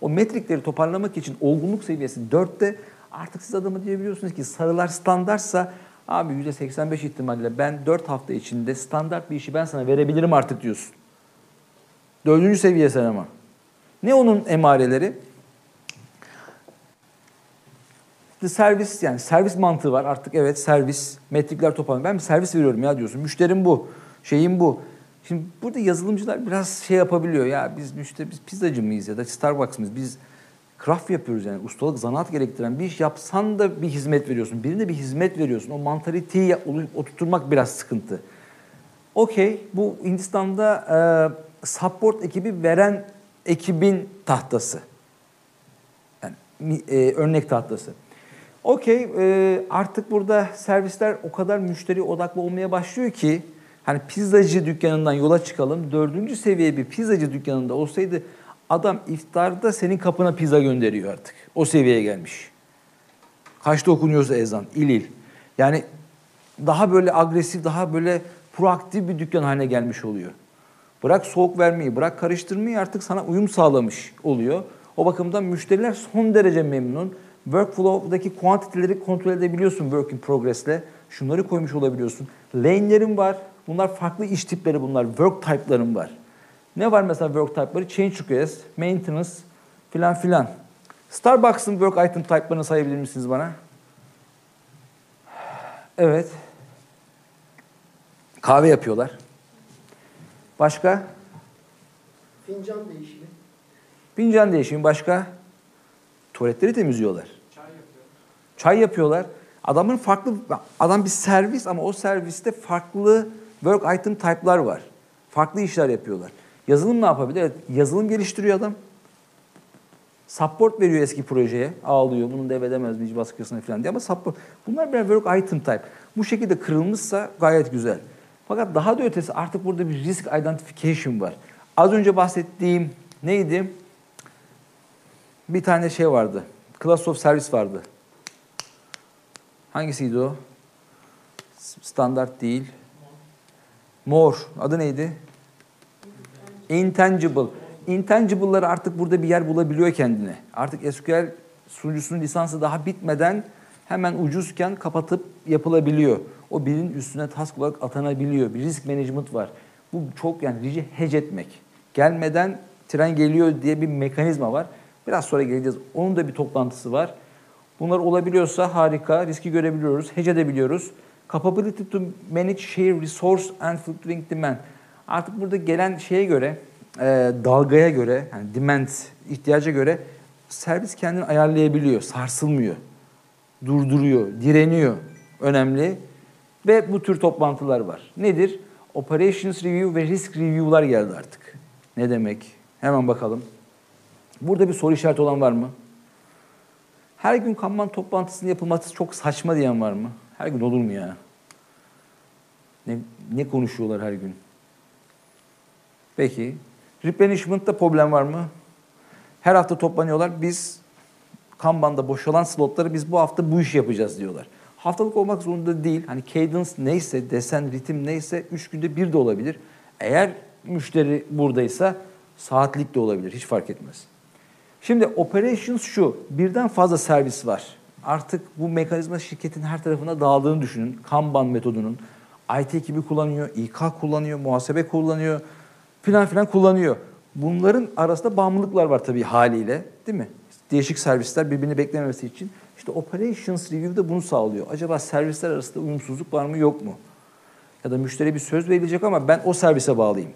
o metrikleri toparlamak için olgunluk seviyesi 4'te artık siz adamı diyebiliyorsunuz ki sarılar standartsa abi %85 ihtimalle ben 4 hafta içinde standart bir işi ben sana verebilirim artık diyorsun. Dördüncü seviye sen ama. Ne onun emareleri? İşte servis yani servis mantığı var artık evet servis metrikler toparlanıyor. Ben bir servis veriyorum ya diyorsun. Müşterim bu. Şeyim bu. Şimdi burada yazılımcılar biraz şey yapabiliyor ya biz müşteri biz pizzacı mıyız ya da Starbucks mıyız? Biz craft yapıyoruz yani ustalık zanaat gerektiren bir iş yapsan da bir hizmet veriyorsun. Birine bir hizmet veriyorsun. O mantaliteyi oturtturmak biraz sıkıntı. Okey bu Hindistan'da e, support ekibi veren ekibin tahtası. Yani e, örnek tahtası. Okey e, artık burada servisler o kadar müşteri odaklı olmaya başlıyor ki hani pizzacı dükkanından yola çıkalım. Dördüncü seviye bir pizzacı dükkanında olsaydı adam iftarda senin kapına pizza gönderiyor artık. O seviyeye gelmiş. Kaçta okunuyorsa ezan, il il. Yani daha böyle agresif, daha böyle proaktif bir dükkan haline gelmiş oluyor. Bırak soğuk vermeyi, bırak karıştırmayı artık sana uyum sağlamış oluyor. O bakımdan müşteriler son derece memnun. Workflow'daki kuantiteleri kontrol edebiliyorsun work in progress'le. Şunları koymuş olabiliyorsun. Lane'lerin var. Bunlar farklı iş tipleri bunlar. Work type'ların var. Ne var mesela work type'ları? Change request, maintenance filan filan. Starbucks'ın work item type'larını sayabilir misiniz bana? Evet. Kahve yapıyorlar. Başka? Fincan değişimi. Fincan değişimi başka? Tuvaletleri temizliyorlar. Çay yapıyor. Çay yapıyorlar. Adamın farklı, adam bir servis ama o serviste farklı work item type'lar var. Farklı işler yapıyorlar. Yazılım ne yapabilir? Evet, yazılım geliştiriyor adam. Support veriyor eski projeye. Ağlıyor. Bunu devredemez mi baskısına falan diye ama support. Bunlar bir work item type. Bu şekilde kırılmışsa gayet güzel. Fakat daha da ötesi artık burada bir risk identification var. Az önce bahsettiğim neydi? Bir tane şey vardı. Class of Service vardı. Hangisiydi o? Standart değil. More. Adı neydi? Intangible. Intangible'lar artık burada bir yer bulabiliyor kendine. Artık SQL sunucusunun lisansı daha bitmeden hemen ucuzken kapatıp yapılabiliyor. O birinin üstüne task olarak atanabiliyor. Bir risk management var. Bu çok yani rici hedge etmek. Gelmeden tren geliyor diye bir mekanizma var. Biraz sonra geleceğiz. Onun da bir toplantısı var. Bunlar olabiliyorsa harika. Riski görebiliyoruz. Hedge edebiliyoruz. Capability to manage share resource and fluctuating demand. Artık burada gelen şeye göre, e, dalgaya göre, yani demand ihtiyaca göre servis kendini ayarlayabiliyor, sarsılmıyor, durduruyor, direniyor. Önemli. Ve bu tür toplantılar var. Nedir? Operations Review ve Risk Review'lar geldi artık. Ne demek? Hemen bakalım. Burada bir soru işareti olan var mı? Her gün Kanban toplantısının yapılması çok saçma diyen var mı? Her gün olur mu ya? Ne, ne konuşuyorlar her gün? Peki. Replenishment'ta problem var mı? Her hafta toplanıyorlar. Biz Kanban'da boşalan slotları biz bu hafta bu işi yapacağız diyorlar. Haftalık olmak zorunda değil. Hani cadence neyse, desen, ritim neyse üç günde bir de olabilir. Eğer müşteri buradaysa saatlik de olabilir. Hiç fark etmez. Şimdi operations şu. Birden fazla servis var. Artık bu mekanizma şirketin her tarafına dağıldığını düşünün. Kanban metodunun. IT ekibi kullanıyor, İK kullanıyor, muhasebe kullanıyor, filan filan kullanıyor. Bunların arasında bağımlılıklar var tabii haliyle değil mi? Değişik servisler birbirini beklememesi için. İşte Operations Review de bunu sağlıyor. Acaba servisler arasında uyumsuzluk var mı yok mu? Ya da müşteriye bir söz verilecek ama ben o servise bağlıyım.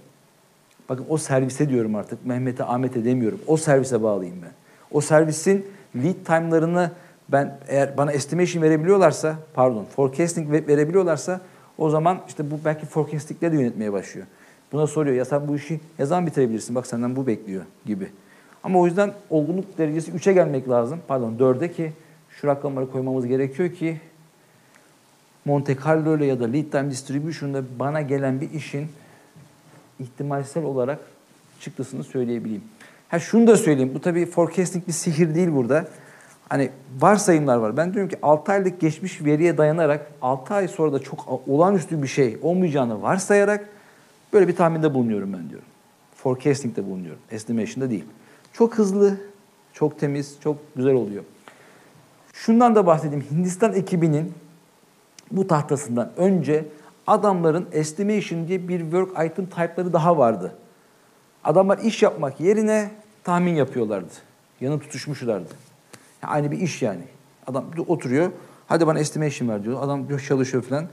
Bakın o servise diyorum artık. Mehmet'e, Ahmet'e demiyorum. O servise bağlıyım ben. O servisin lead time'larını ben eğer bana estimation verebiliyorlarsa, pardon, forecasting verebiliyorlarsa o zaman işte bu belki forecasting'le de yönetmeye başlıyor. Buna soruyor ya sen bu işi ne zaman bitirebilirsin? Bak senden bu bekliyor gibi. Ama o yüzden olgunluk derecesi 3'e gelmek lazım. Pardon 4'e ki şu rakamları koymamız gerekiyor ki Monte Carlo ile ya da Lead Time Distribution'da bana gelen bir işin ihtimalsel olarak çıktısını söyleyebileyim. Ha şunu da söyleyeyim. Bu tabii forecasting bir sihir değil burada. Hani varsayımlar var. Ben diyorum ki 6 aylık geçmiş veriye dayanarak 6 ay sonra da çok olağanüstü bir şey olmayacağını varsayarak böyle bir tahminde bulunuyorum ben diyorum. Forecasting'de bulunuyorum. Estimation'da değil. Çok hızlı, çok temiz, çok güzel oluyor. Şundan da bahsedeyim. Hindistan ekibinin bu tahtasından önce adamların estimation diye bir work item type'ları daha vardı. Adamlar iş yapmak yerine tahmin yapıyorlardı. Yanı tutuşmuşlardı. Aynı bir iş yani. Adam oturuyor. Hadi bana estimation ver diyor. Adam diyor çalışıyor falan.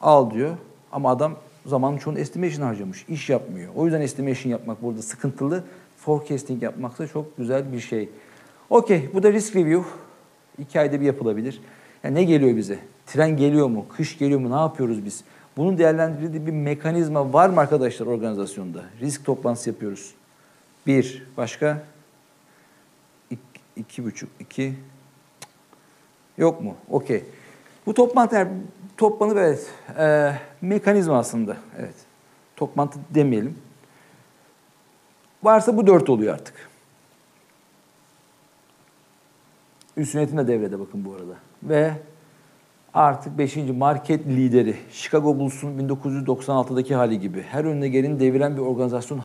Al diyor. Ama adam zamanın çoğunu estimation harcamış. İş yapmıyor. O yüzden estimation yapmak burada sıkıntılı. Forecasting yapmak da çok güzel bir şey. Okey bu da risk review. İki ayda bir yapılabilir. Yani ne geliyor bize? Tren geliyor mu? Kış geliyor mu? Ne yapıyoruz biz? Bunun değerlendirildiği bir mekanizma var mı arkadaşlar organizasyonda? Risk toplantısı yapıyoruz. Bir. Başka? İki, buçuk. iki. Yok mu? Okey. Bu toplantı toplanıp evet e, mekanizma aslında. Evet. Toplantı demeyelim. Varsa bu dört oluyor artık. Üst yönetim de devrede bakın bu arada. Ve artık 5. market lideri Chicago Bulls'un 1996'daki hali gibi her önüne geleni deviren bir organizasyon